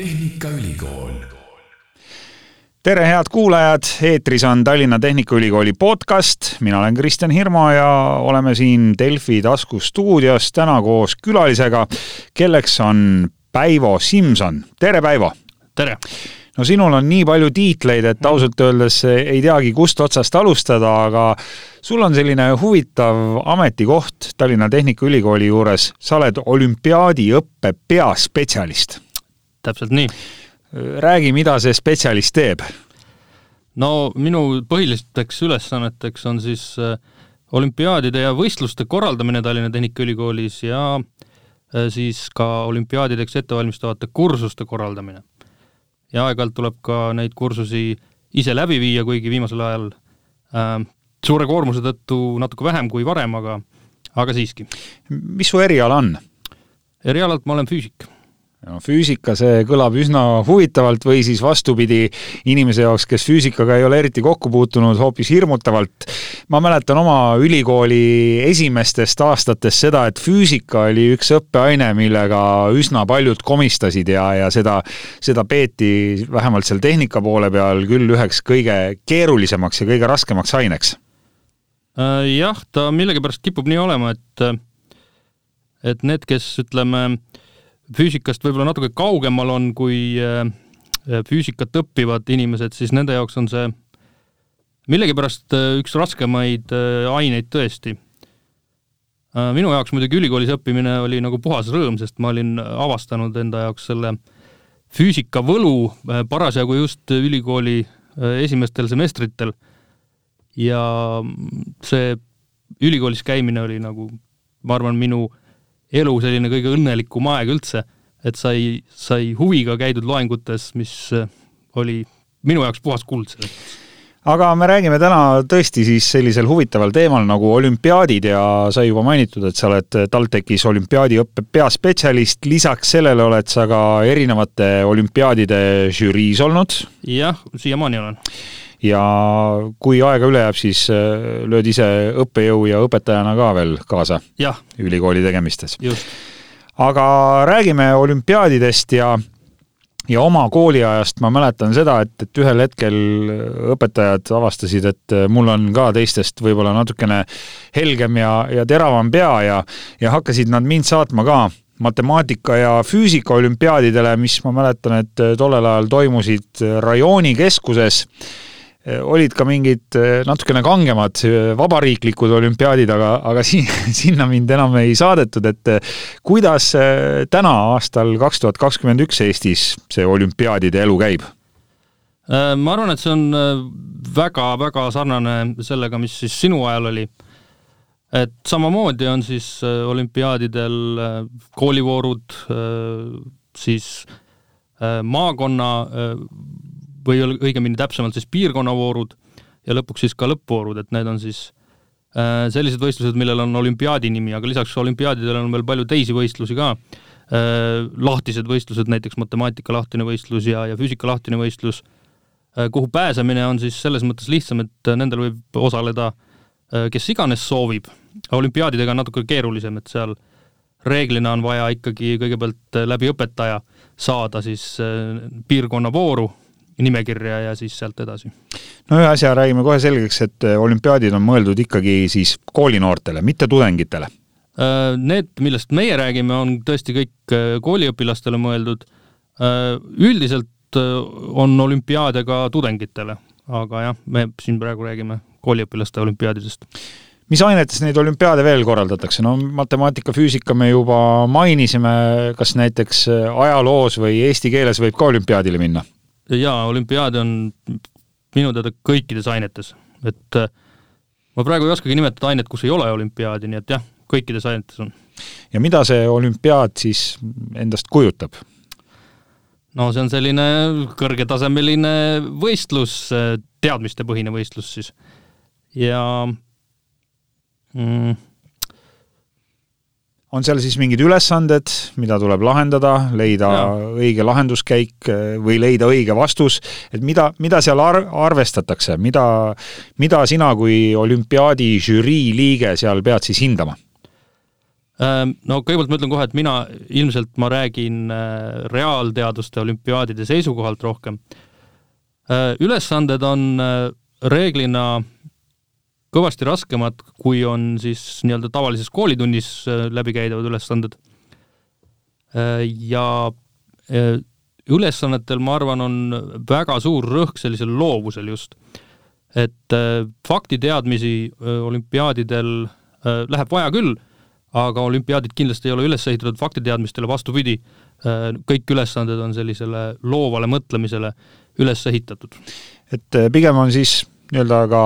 Tehnikaülikool. tere, head kuulajad, eetris on Tallinna Tehnikaülikooli podcast, mina olen Kristjan Hirmu ja oleme siin Delfi taskustuudios täna koos külalisega, kelleks on Päivo Simson. tere, Päivo! tere! no sinul on nii palju tiitleid, et ausalt öeldes ei teagi, kust otsast alustada, aga sul on selline huvitav ametikoht Tallinna Tehnikaülikooli juures, sa oled olümpiaadiõppe peaspetsialist. Täpselt nii. räägi, mida see spetsialist teeb? no minu põhilisteks ülesanneteks on siis äh, olümpiaadide ja võistluste korraldamine Tallinna Tehnikaülikoolis ja äh, siis ka olümpiaadideks ettevalmistavate kursuste korraldamine ja aeg-ajalt tuleb ka neid kursusi ise läbi viia, kuigi viimasel ajal äh, suure koormuse tõttu natuke vähem kui varem, aga, aga siiski. mis su eriala on? erialalt ma olen füüsik no füüsika, see kõlab üsna huvitavalt või siis vastupidi, inimese jaoks, kes füüsikaga ei ole eriti kokku puutunud, hoopis hirmutavalt. ma mäletan oma ülikooli esimestest aastatest seda, et füüsika oli üks õppeaine, millega üsna paljud komistasid ja, ja seda, seda peeti vähemalt seal tehnika poole peal küll üheks kõige keerulisemaks ja kõige raskemaks aineks. Äh, jah, ta millegipärast kipub nii olema, et et need, kes ütleme, füüsikast võib-olla natuke kaugemal on kui äh, füüsikat õppivad inimesed, siis nende jaoks on see millegipärast äh, üks raskemaid äh, aineid tõesti. minu jaoks muidugi ülikoolis õppimine oli nagu puhas rõõm, sest ma olin avastanud enda jaoks selle füüsika võlu parasjagu just ülikooli esimestel semestritel. ja see ülikoolis käimine oli nagu, ma arvan, minu elu selline kõige õnnelikum aeg üldse, et sai, sai huviga käidud loengutes, mis äh, oli minu jaoks puhas kuld selles mõttes. Aga me räägime täna tõesti siis sellisel huvitaval teemal nagu olümpiaadid ja sai juba mainitud, et sa oled TalTechis olümpiaadiõppe peaspetsialist, lisaks sellele oled sa ka erinevate olümpiaadide žüriis olnud. jah, siiamaani olen ja kui aega üle jääb, siis äh, lööd ise õppejõu ja õpetajana ka veel kaasa ülikooli tegemistes. aga räägime olümpiaadidest ja ja oma kooliajast. Ma mäletan seda, et, et ühel hetkel õpetajad avastasid, et mul on ka teistest võib-olla natukene helgem ja, ja teravam pea ja, ja hakkasid nad mind saatma ka matemaatika ja füüsika olümpiaadidele, mis ma mäletan, et tollel ajal toimusid rajoonikeskuses Eh, olid ka mingid eh, natukene kangemad eh, vabariiklikud olümpiaadid, aga, aga siin, sinna mind enam ei saadetud, et kuidas täna, aastal kaks tuhat kakskümmend üks Eestis see olümpiaadide elu käib? Äh, ma arvan, et see on väga-väga sarnane sellega, mis siis sinu ajal oli. et samamoodi on siis olümpiaadidel koolivoorud, siis maakonna või õigemini täpsemalt siis piirkonnavoorud ja lõpuks siis ka lõppvoorud, et need on siis äh, sellised võistlused, millel on olümpiaadi nimi, aga lisaks olümpiaadidele on veel palju teisi võistlusi ka. Äh,, lahtised võistlused, näiteks matemaatika lahtine võistlus ja, ja füüsika lahtine võistlus äh,, kuhu pääsemine on siis selles mõttes lihtsam, et nendel võib osaleda kes iganes soovib, olümpiaadidega on natuke keerulisem, et seal reeglina on vaja ikkagi kõigepealt läbi õpetaja saada siis äh, piirkonnavooru nimekirja ja siis sealt edasi. no ühe asja räägime kohe selgeks, et äh, olümpiaadid on mõeldud ikkagi siis koolinoortele, mitte tudengitele. Äh, need, millest meie räägime, on tõesti kõik äh, kooliõpilastele mõeldud. Üldiselt on olümpiaade ka tudengitele, aga jah, me siin praegu räägime kooliõpilaste olümpiaadidest mis ainetes neid olümpiaade veel korraldatakse, no matemaatika, füüsika me juba mainisime, kas näiteks ajaloos või eesti keeles võib ka olümpiaadile minna? Jaa, olümpiaade on minu teada kõikides ainetes, et äh, ma praegu ei oskagi nimetada ainet, kus ei ole olümpiaadi, nii et jah, kõikides ainetes on. ja mida see olümpiaad siis endast kujutab? no see on selline kõrgetasemeline võistlus, teadmistepõhine võistlus siis. ja mm, on seal siis mingid ülesanded, mida tuleb lahendada, leida ja. õige lahenduskäik eh, või leida õige vastus, et mida, mida seal ar-, arvestatakse, mida, mida sina kui olümpiaadi žürii liige seal pead siis hindama? No kõigepealt ma ütlen kohe, et mina ilmselt ma räägin reaalteaduste olümpiaadide seisukohalt rohkem. ülesanded on reeglina kõvasti raskemad, kui on siis nii-öelda tavalises koolitunnis läbikäidavad ülesanded. ja ülesannetel, ma arvan, on väga suur rõhk sellisel loovusel just. et äh, faktiteadmisi äh, olümpiaadidel äh, läheb vaja küll, aga olümpiaadid kindlasti ei ole üles ehitatud faktiteadmistele, vastupidi, kõik ülesanded on sellisele loovale mõtlemisele üles ehitatud. et pigem on siis nii-öelda ka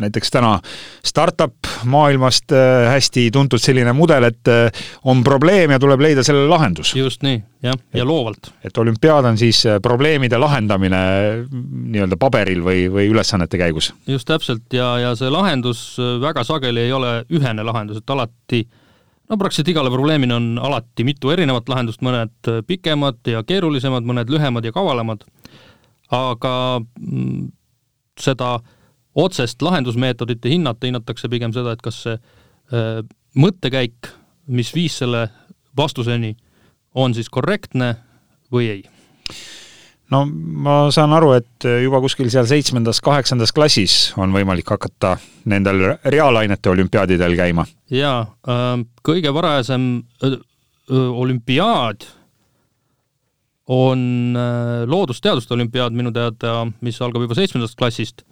näiteks täna startup maailmast äh, hästi tuntud selline mudel, et äh, on probleem ja tuleb leida sellele lahendus. just nii, jah, ja loovalt. et olümpiaad on siis äh, probleemide lahendamine nii-öelda paberil või, või ülesannete käigus. just täpselt, ja, ja see lahendus väga sageli ei ole ühene lahendus, et alati no praktiliselt igale probleemile on alati mitu erinevat lahendust, mõned pikemad ja keerulisemad, mõned lühemad ja kavalamad, aga mm, seda otsest lahendusmeetodit ei hinnata, hinnatakse pigem seda, et kas see äh, mõttekäik, mis viis selle vastuseni, on siis korrektne või ei no ma saan aru, et juba kuskil seal seitsmendas-kaheksandas klassis on võimalik hakata nendel reaalainete olümpiaadidel käima? jaa äh,, kõige varasem äh, olümpiaad on äh, loodusteaduste olümpiaad minu teada, mis algab juba seitsmendast klassist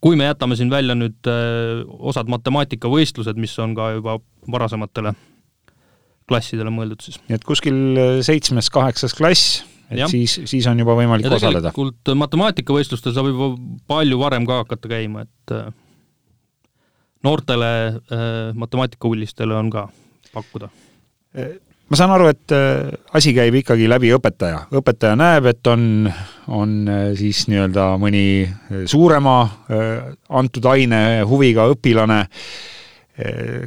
kui me jätame siin välja nüüd äh, osad matemaatikavõistlused, mis on ka juba varasematele klassidele mõeldud siis. nii et kuskil äh, seitsmes-kaheksas klass, et ja. siis, siis on juba võimalik ja osaleda? tegelikult matemaatikavõistlustel saab juba palju varem ka hakata käima, et äh, noortele matemaatikahulistele on ka pakkuda ma saan aru, et äh, asi käib ikkagi läbi õpetaja. õpetaja näeb, et on, on äh, siis nii-öelda mõni äh, suurema antud aine huviga õpilane,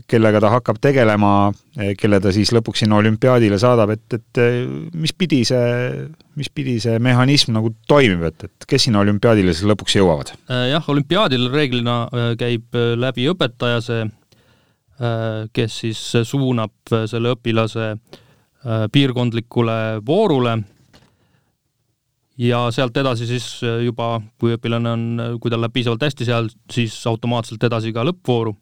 kellega ta hakkab tegelema, kelle ta siis lõpuks sinna olümpiaadile saadab, et, et mis pidi see, mis pidi see mehhanism nagu toimib, et, et kes sinna olümpiaadile siis lõpuks jõuavad? jah, olümpiaadil reeglina käib läbi õpetaja see kes siis suunab selle õpilase äh, piirkondlikule voorule ja sealt edasi siis juba, kui õpilane on, kui tal läheb piisavalt hästi seal, siis automaatselt edasi ka lõppvooru.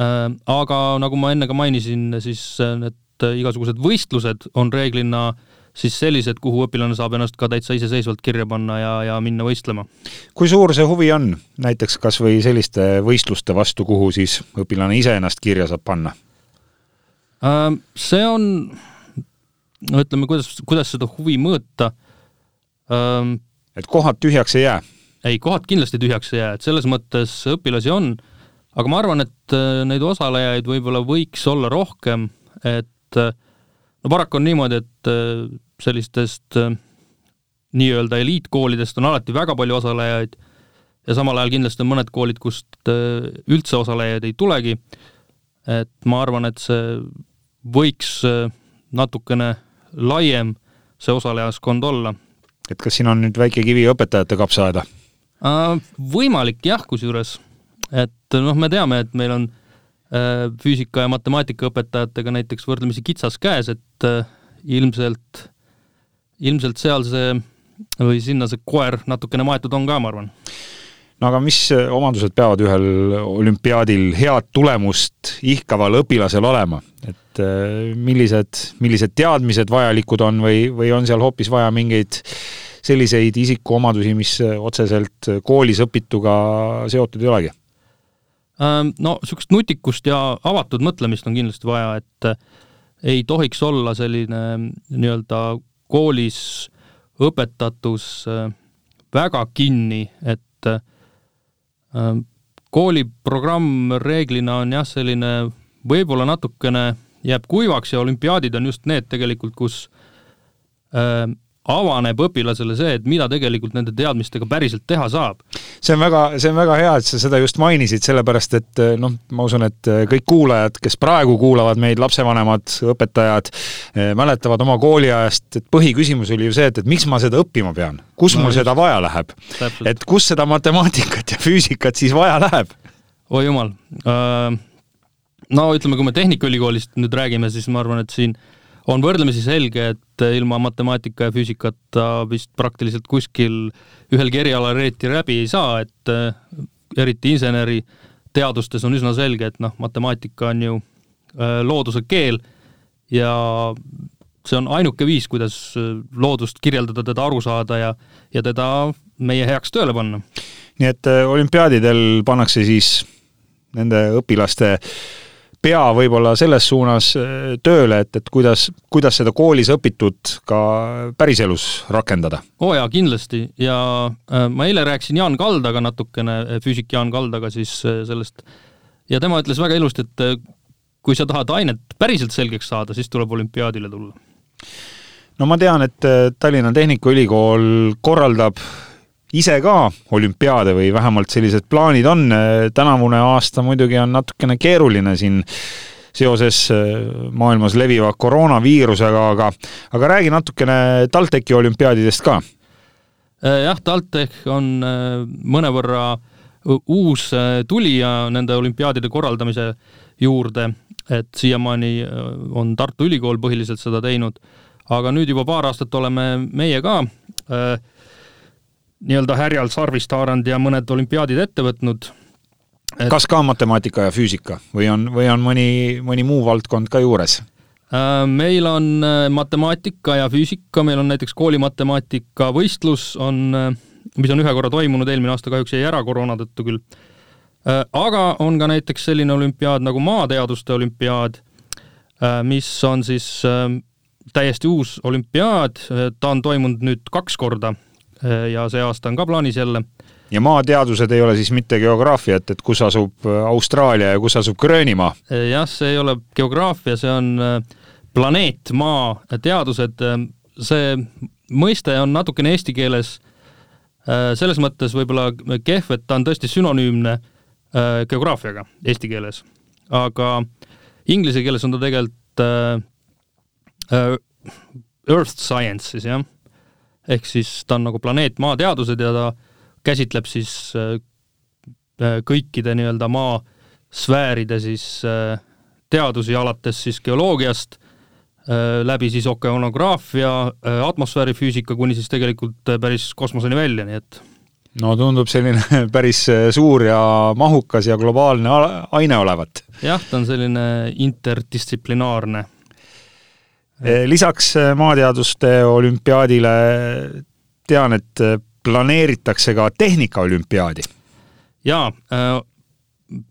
Äh, aga nagu ma enne ka mainisin, siis need igasugused võistlused on reeglina äh, siis sellised, kuhu õpilane saab ennast ka täitsa iseseisvalt kirja panna ja, ja minna võistlema. kui suur see huvi on näiteks kas või selliste võistluste vastu, kuhu siis õpilane ise ennast kirja saab panna? Ähm, see on, no ütleme, kuidas, kuidas seda huvi mõõta? Ähm, et kohad tühjaks ei jää? ei, kohad kindlasti tühjaks ei jää, et selles mõttes õpilasi on, aga ma arvan, et äh, neid osalejaid võib-olla võiks olla rohkem, et äh, no paraku on niimoodi, et äh, sellistest äh, nii-öelda eliitkoolidest on alati väga palju osalejaid ja samal ajal kindlasti on mõned koolid, kust äh, üldse osalejaid ei tulegi. et ma arvan, et see võiks natukene laiem see osalejaskond olla. et kas siin on nüüd väike kivi õpetajate kapsaaeda? Võimalik jah, kusjuures, et noh, me teame, et meil on füüsika ja matemaatika õpetajatega näiteks võrdlemisi kitsas käes, et äh, ilmselt, ilmselt seal see või sinna see koer natukene maetud on ka, ma arvan. no aga mis omadused peavad ühel olümpiaadil head tulemust ihkaval õpilasel olema, et äh, millised, millised teadmised vajalikud on või, või on seal hoopis vaja mingeid selliseid isikuomadusi, mis otseselt koolis õpituga seotud ei olegi? Ähm, no niisugust nutikust ja avatud mõtlemist on kindlasti vaja, et äh, ei tohiks olla selline nii-öelda koolis õpetatus äh, väga kinni, et äh, kooliprogramm reeglina on jah, selline võib-olla natukene jääb kuivaks ja olümpiaadid on just need tegelikult, kus avaneb õpilasele see, et mida tegelikult nende teadmistega päriselt teha saab. see on väga, see on väga hea, et sa seda just mainisid, sellepärast et eh, noh, ma usun, et eh, kõik kuulajad, kes praegu kuulavad meid, lapsevanemad, õpetajad, eh, mäletavad oma kooliajast, et põhiküsimus oli ju see, et, et miks ma seda õppima pean, kus no, mul just. seda vaja läheb. et kus seda matemaatikat ja füüsikat siis vaja läheb? oi jumal äh,, no ütleme, kui me Tehnikaülikoolist nüüd räägime, siis ma arvan, et siin on võrdlemisi selge, et ilma matemaatika ja füüsikata vist praktiliselt kuskil ühelgi erialal eriti läbi ei saa, et äh, eriti inseneriteadustes on üsna selge, et noh, matemaatika on ju äh, looduse keel ja see on ainuke viis, kuidas äh, loodust kirjeldada, teda aru saada ja, ja teda meie heaks tööle panna. nii et olümpiaadidel pannakse siis nende õpilaste äh, pea võib-olla selles suunas äh, tööle, et, et kuidas, kuidas seda koolis õpitut ka päriselus rakendada? oo oh jaa, kindlasti ja äh, ma eile rääkisin Jaan Kaldaga natukene, äh, füüsik Jaan Kaldaga siis äh, sellest ja tema ütles väga ilusti, et äh, kui sa tahad ainet päriselt selgeks saada, siis tuleb olümpiaadile tulla. no ma tean, et Tallinna Tehnikaülikool korraldab ise ka olümpiaade või vähemalt sellised plaanid on. tänavune aasta muidugi on natukene keeruline siin seoses äh, maailmas leviva koroonaviirusega, aga, aga räägi natukene TalTechi olümpiaadidest ka. Äh, jah, TalTech on äh, mõnevõrra uus tulija nende olümpiaadide korraldamise juurde, et siiamaani on Tartu Ülikool põhiliselt seda teinud, aga nüüd juba paar aastat oleme meie ka äh, nii-öelda härjal sarvist haaranud ja mõned olümpiaadid ette võtnud et.... kas ka matemaatika ja füüsika või on, või on mõni, mõni muu valdkond ka juures? Äh, meil on äh, matemaatika ja füüsika, meil on näiteks koolimatemaatika võistlus on, äh, mis on ühe korra toimunud, eelmine aasta kahjuks jäi ära koroona tõttu küll. aga on ka näiteks selline olümpiaad nagu maateaduste olümpiaad, mis on siis täiesti uus olümpiaad, ta on toimunud nüüd kaks korda ja see aasta on ka plaanis jälle. ja maateadused ei ole siis mitte geograafia, et, kus asub äh, Austraalia ja kus asub Gröönimaa? Äh, jah, see ei ole geograafia, see on planeet, maa teadused, see mõiste on natukene eesti keeles selles mõttes võib-olla kehv, et ta on tõesti sünonüümne geograafiaga eesti keeles, aga inglise keeles on ta tegelikult earth science siis jah ehk siis ta on nagu planeet Maa teadused ja ta käsitleb siis äh, äh, kõikide nii-öelda maa sfääride siis äh, teadusi, alates siis geoloogiast, läbi siis okeanograafia, atmosfäärifüüsika, kuni siis tegelikult päris kosmoseni välja, nii et no tundub selline päris suur ja mahukas ja globaalne aine olevat. jah, ta on selline interdistsiplinaarne lisaks eh, maateaduste olümpiaadile tean, et eh, planeeritakse ka tehnikaolümpiaadi. jaa,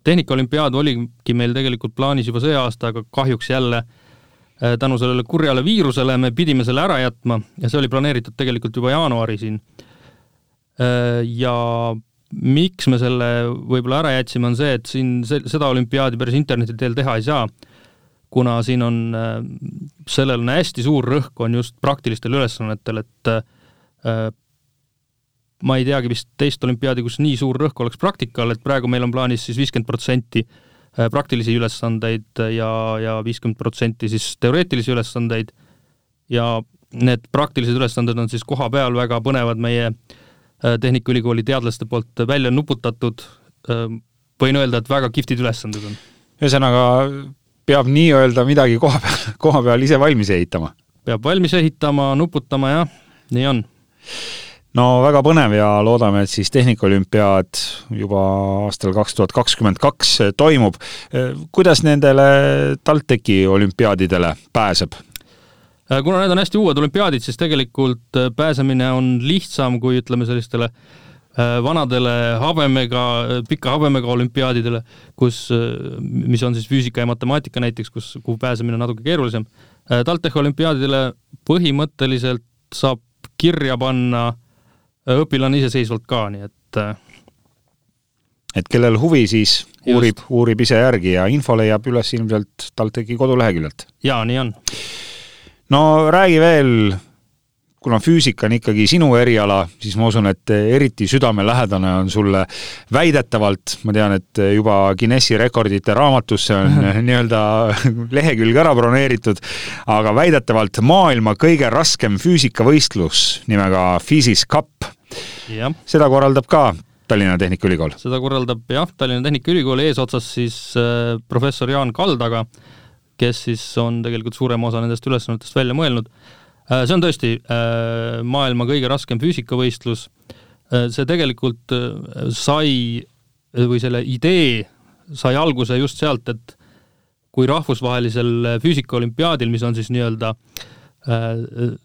tehnikaolümpiaad oligi meil tegelikult plaanis juba see aasta, aga kahjuks jälle tänu sellele kurjale viirusele me pidime selle ära jätma ja see oli planeeritud tegelikult juba jaanuari siin. ja miks me selle võib-olla ära jätsime, on see, et siin seda olümpiaadi päris interneti teel teha ei saa kuna siin on, äh, sellel on hästi suur rõhk, on just praktilistel ülesannetel, et äh, ma ei teagi vist teist olümpiaadi, kus nii suur rõhk oleks praktikal, et praegu meil on plaanis siis viiskümmend protsenti äh, praktilisi ülesandeid ja, ja viiskümmend protsenti siis teoreetilisi ülesandeid ja need praktilised ülesanded on siis koha peal väga põnevad meie Tehnikaülikooli teadlaste poolt välja nuputatud, võin öelda, et väga kihvtid ülesanded on. ühesõnaga, peab nii-öelda midagi koha peal, koha peal ise valmis ehitama. peab valmis ehitama, nuputama, jah, nii on. no väga põnev ja loodame, et siis Tehnikaolümpiaad juba aastal kaks tuhat kakskümmend kaks toimub. kuidas nendele TalTechi olümpiaadidele pääseb? kuna need on hästi uued olümpiaadid, siis tegelikult pääsemine on lihtsam kui ütleme, sellistele äh, Äh, vanadele habemega, pika habemega olümpiaadidele, kus, äh, mis on siis füüsika ja matemaatika näiteks, kus, kuhu pääsemine on natuke keerulisem. Äh, TalTechi olümpiaadidele põhimõtteliselt saab kirja panna õpilane iseseisvalt ka, nii et et kellel huvi, siis uurib, uurib ise järgi ja info leiab üles ilmselt TalTechi koduleheküljelt. jaa, nii on. no räägi veel kuna füüsika on ikkagi sinu eriala, siis ma usun, et eriti südamelähedane on sulle väidetavalt, ma tean, et juba Guinessi rekordite raamatusse on nii-öelda lehekülg ära broneeritud, aga väidetavalt maailma kõige raskem füüsikavõistlus nimega Physis Cup. seda korraldab ka Tallinna Tehnikaülikool? seda korraldab jah, Tallinna Tehnikaülikool eesotsas siis äh, professor Jaan Kaldaga, kes siis on tegelikult suurema osa nendest ülesannetest välja mõelnud. See on tõesti äh, maailma kõige raskem füüsikavõistlus. Äh,, see tegelikult äh, sai või selle idee sai alguse just sealt, et kui rahvusvahelisel füüsikaolümpiaadil, mis on siis nii-öelda äh,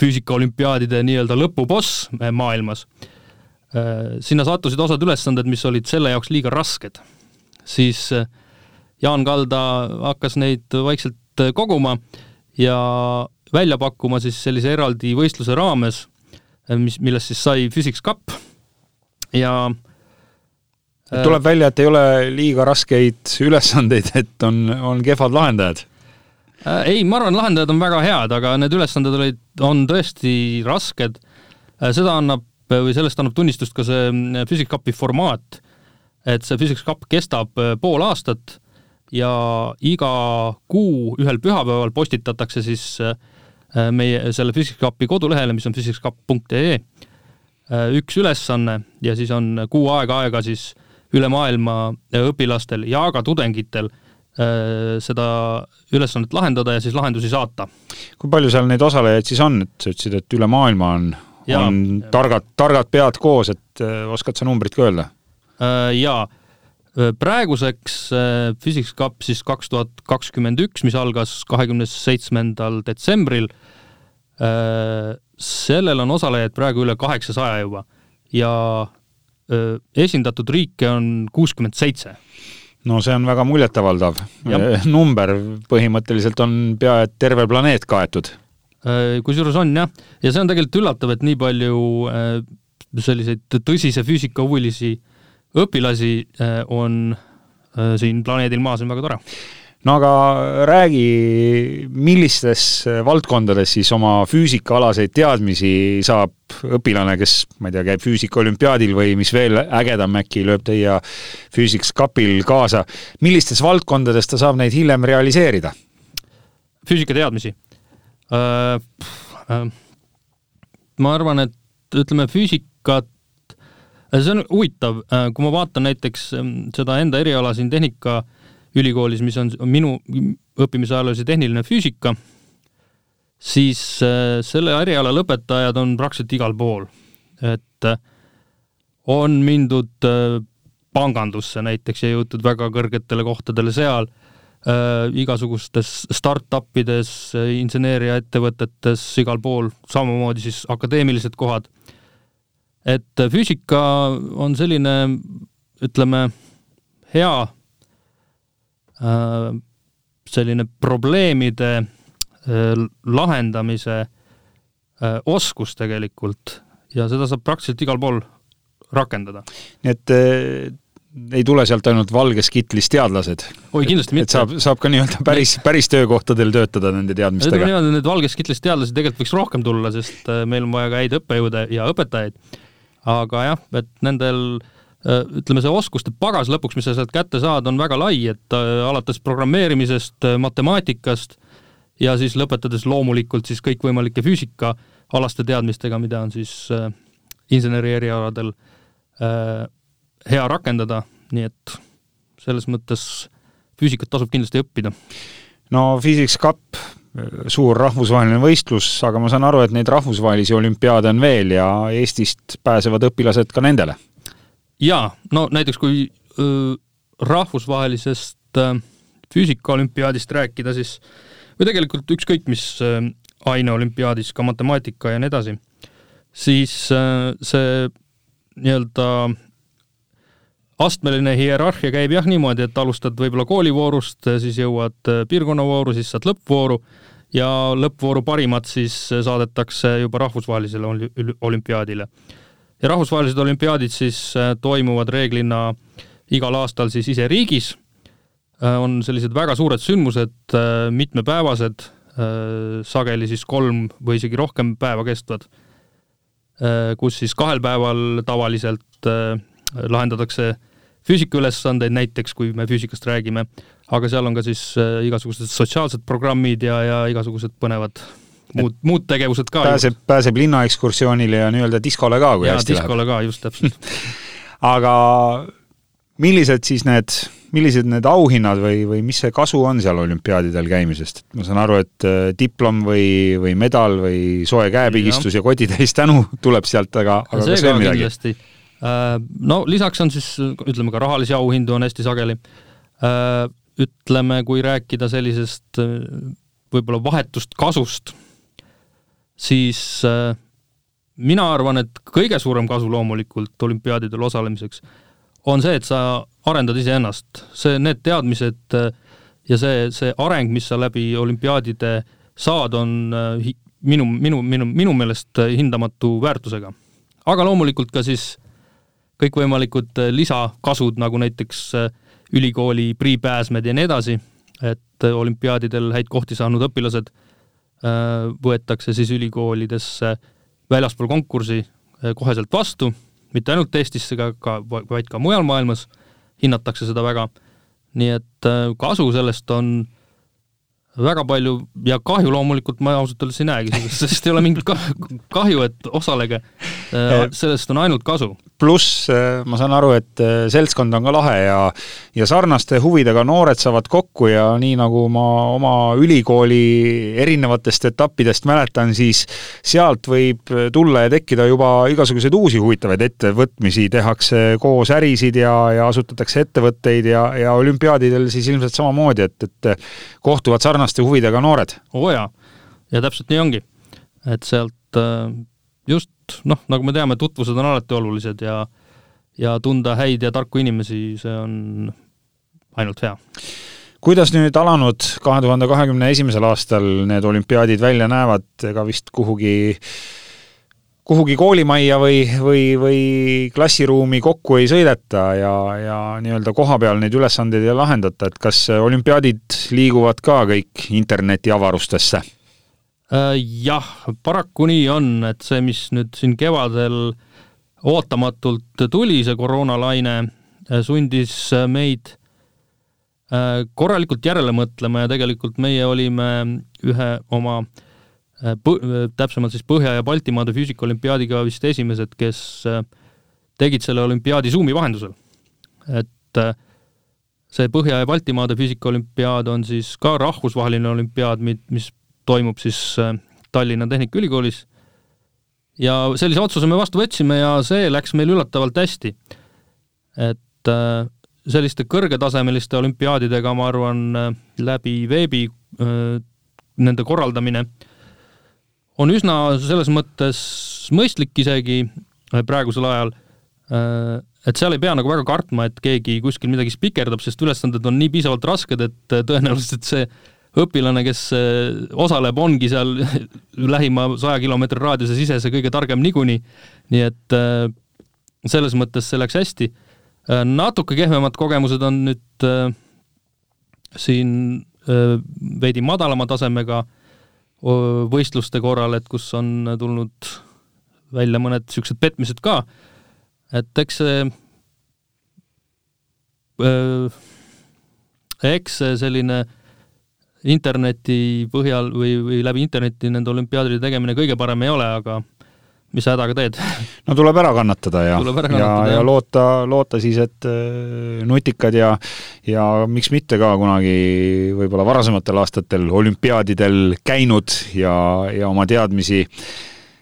füüsikaolümpiaadide nii-öelda lõpuboss maailmas, äh, sinna sattusid osad ülesanded, mis olid selle jaoks liiga rasked, siis äh, Jaan Kalda hakkas neid vaikselt koguma ja välja pakkuma siis sellise eraldi võistluse raames, mis, millest siis sai Physics Cup ja äh, tuleb välja, et ei ole liiga raskeid ülesandeid, et on, on kehvad lahendajad? Äh, ei, ma arvan, lahendajad on väga head, aga need ülesanded olid, on tõesti rasked. Äh, seda annab või sellest annab tunnistust ka see Physics Cupi formaat, et see Physics Cup kestab äh, pool aastat ja iga kuu ühel pühapäeval postitatakse siis meie selle Physics Cupi kodulehele, mis on physicscup.ee, üks ülesanne ja siis on kuu aega aega siis äh, üle maailma õpilastel ja ka tudengitel äh, seda ülesannet lahendada ja siis lahendusi saata. kui palju seal neid osalejaid siis on, et sa ütlesid, et üle maailma on, on targad, targad pead koos, et äh, oskad sa numbrit ka öelda? Äh, jaa, praeguseks Physics Cup siis kaks tuhat kakskümmend üks, mis algas kahekümne seitsmendal detsembril, sellel on osalejaid praegu üle kaheksasaja juba ja esindatud riike on kuuskümmend seitse. No see on väga muljetavaldav. Number, põhimõtteliselt on pea et terve planeet kaetud. Kusjuures on jah, ja see on tegelikult üllatav, et nii palju selliseid tõsise füüsikahuvilisi õpilasi on siin planeedil Maa, see on väga tore no aga räägi, millistes valdkondades siis oma füüsikaalaseid teadmisi saab õpilane, kes, ma ei tea, käib füüsikaolümpiaadil või mis veel ägedam äkki, lööb teie Physics Cupil kaasa, millistes valdkondades ta saab neid hiljem realiseerida? füüsikateadmisi äh,? Äh, ma arvan, et ütleme, füüsikat see on huvitav, äh, kui ma vaatan näiteks ähm, seda enda eriala siin tehnika äh, ülikoolis, mis on minu õppimise ajal oli see tehniline füüsika, siis äh, selle eriala lõpetajad on praktiliselt igal pool. et äh, on mindud äh, pangandusse näiteks ja jõutud väga kõrgetele kohtadele seal, igasugustes startup ides, inseneeriaettevõtetes, igal pool, samamoodi siis akadeemilised kohad. Et füüsika on selline, ütleme, hea Äh, selline probleemide äh, lahendamise äh, oskus tegelikult ja seda saab praktiliselt igal pool rakendada. nii et ei tule sealt ainult valges kitlis teadlased? oi, kindlasti mitte. saab, saab ka nii-öelda päris, päris töökohtadel töötada nende teadmistega? ütleme niimoodi, need valges kitlis teadlased tegelikult võiks rohkem tulla, sest meil on vaja ka häid õppejõude ja õpetajaid. Aga jah, et nendel äh, ütleme, see oskuste pagas lõpuks, mis sa sealt kätte saad, on väga lai, et äh, alates programmeerimisest, äh, matemaatikast ja siis lõpetades loomulikult siis kõikvõimalike füüsikaalaste teadmistega, mida on siis inseneri erialadel hea rakendada, nii et selles mõttes füüsikat tasub kindlasti õppida. no Physics Cup, suur rahvusvaheline võistlus, aga ma saan aru, et neid rahvusvahelisi olümpiaade on veel ja Eestist pääsevad õpilased ka nendele. Jaa, no näiteks kui öö, rahvusvahelisest füüsikaolümpiaadist rääkida, siis või tegelikult ükskõik mis aineolümpiaadis, ka matemaatika ja nii edasi, siis see nii-öelda astmeline hierarhia käib jah niimoodi, et alustad võib-olla koolivoorust, siis jõuad piirkonnavooru, siis saad lõppvooru ja lõppvooru parimad siis saadetakse juba rahvusvahelisele olümpiaadile. Ja rahvusvahelised olümpiaadid siis äh, toimuvad reeglina igal aastal siis ise riigis, äh, on sellised väga suured sündmused, äh, mitmepäevased, sageli siis kolm või isegi rohkem päeva kestvad, kus siis kahel päeval tavaliselt lahendatakse füüsikaülesandeid, näiteks kui me füüsikast räägime, aga seal on ka siis igasugused sotsiaalsed programmid ja, ja igasugused põnevad muud, muud tegevused ka. pääseb, pääseb linnaekskursioonile ja nii-öelda diskole ka, kui ja, hästi läheb. diskole ka, just täpselt aga millised siis need, millised need auhinnad või, või mis see kasu on seal olümpiaadidel käimisest, et ma saan aru, et äh, diplom või, või medal või soe käepigistus ja, ja kotitäis tänu tuleb sealt, aga, aga kas veel midagi? Äh, no lisaks on siis, ütleme ka rahalisi auhindu on hästi sageli. Äh, ütleme, kui rääkida sellisest võib-olla vahetust kasust, siis mina arvan, et kõige suurem kasu loomulikult olümpiaadidel osalemiseks on see, et sa arendad iseennast, see, need teadmised äh, ja see, see areng, mis sa läbi olümpiaadide saad, on äh, minu, minu, minu, minu meelest hindamatu väärtusega. aga loomulikult ka siis kõikvõimalikud äh, lisakasud, nagu näiteks ülikooli priipääsmed ja nii edasi, et olümpiaadidel häid kohti saanud õpilased võetakse siis ülikoolidesse väljaspool konkursi koheselt vastu mitte ainult Eestisse, aga ka, vaid ka mujal maailmas hinnatakse seda väga. nii et äh, kasu sellest on väga palju ja kahju loomulikult ma ausalt öeldes ei näegi, sest ei ole mingit kahju, et osalege. Äh, sellest on ainult kasu pluss äh, ma saan aru, et äh, seltskond on ka lahe ja ja sarnaste huvidega noored saavad kokku ja nii, nagu ma oma ülikooli erinevatest etappidest mäletan, siis sealt võib tulla ja tekkida juba igasuguseid uusi huvitavaid ettevõtmisi, tehakse koos ärisid ja, ja asutatakse ettevõtteid ja, ja olümpiaadidel siis ilmselt samamoodi, et, et kohtuvad sarnaste huvidega noored. oo jaa, ja täpselt nii ongi. et sealt äh, just noh, nagu me teame, tutvused on alati olulised ja ja tunda häid ja tarku inimesi, see on ainult hea. kuidas nüüd alanud kahe tuhande kahekümne esimesel aastal need olümpiaadid välja näevad, ega vist kuhugi kuhugi koolimajja või, või, või klassiruumi kokku ei sõideta ja, ja nii-öelda kohapeal neid ülesandeid ei lahendata, et kas olümpiaadid liiguvad ka kõik internetiavarustesse? Äh, jah, paraku nii on, et see, mis nüüd siin kevadel ootamatult tuli, see koroonalaine, äh, sundis äh, meid korralikult järele mõtlema ja tegelikult meie olime ühe oma täpsemalt siis Põhja- ja Baltimaade füüsikaolümpiaadiga vist esimesed, kes tegid selle olümpiaadi Zoomi vahendusel. et see Põhja- ja Baltimaade füüsikaolümpiaad on siis ka rahvusvaheline olümpiaad, mis toimub siis äh, Tallinna Tehnikaülikoolis. ja sellise otsuse me vastu võtsime ja see läks meil üllatavalt hästi. et äh, selliste kõrgetasemeliste olümpiaadidega, ma arvan, äh, läbi veebi nende korraldamine on üsna selles mõttes mõistlik isegi praegusel ajal, et seal ei pea nagu väga kartma, et keegi kuskil midagi spikerdab, sest ülesanded on nii piisavalt rasked, et tõenäoliselt see õpilane, kes äh, osaleb, ongi seal lähima saja kilomeetri raadiuse sises ja kõige targem niikuinii. nii et äh, selles mõttes see läks hästi. Äh, natuke kehvemad kogemused on nüüd siin veidi madalama tasemega võistluste korral, et kus on tulnud välja mõned niisugused petmised ka, et eks see eks see selline äh, interneti põhjal või, või läbi interneti nende olümpiaadide tegemine kõige parem ei ole, aga mis sa hädaga teed? no tuleb ära kannatada ja, ja, ja loota, loota siis, et äh, nutikad ja ja miks mitte ka kunagi võib-olla varasematel aastatel olümpiaadidel käinud ja, ja oma teadmisi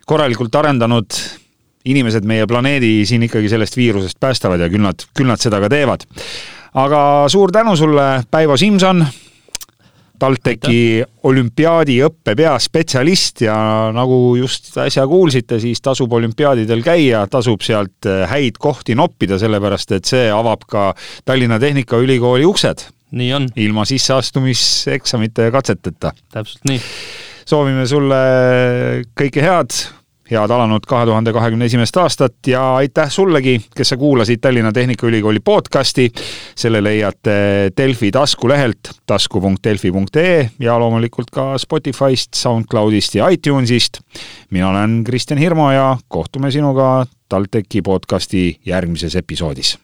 korralikult arendanud inimesed meie planeedi siin ikkagi sellest viirusest päästavad ja küll nad, küll nad seda ka teevad. aga suur tänu sulle, Päivo Simson TalTechi olümpiaadiõppe peaspetsialist ja nagu just äsja kuulsite, siis tasub olümpiaadidel käia, tasub sealt äh, häid kohti noppida, sellepärast et see avab ka Tallinna Tehnikaülikooli uksed. nii on. ilma sisseastumiseksamite ja katseteta. täpselt nii. soovime sulle kõike head head alanud kahe tuhande kahekümne esimest aastat ja aitäh sullegi, kes sa kuulasid Tallinna Tehnikaülikooli podcasti. selle leiate Delfi taskulehelt tasku.delfi.ee ja loomulikult ka Spotify'st, SoundCloudist ja iTunesist. mina olen Kristjan Hirmu ja kohtume sinuga TalTechi podcasti järgmises episoodis.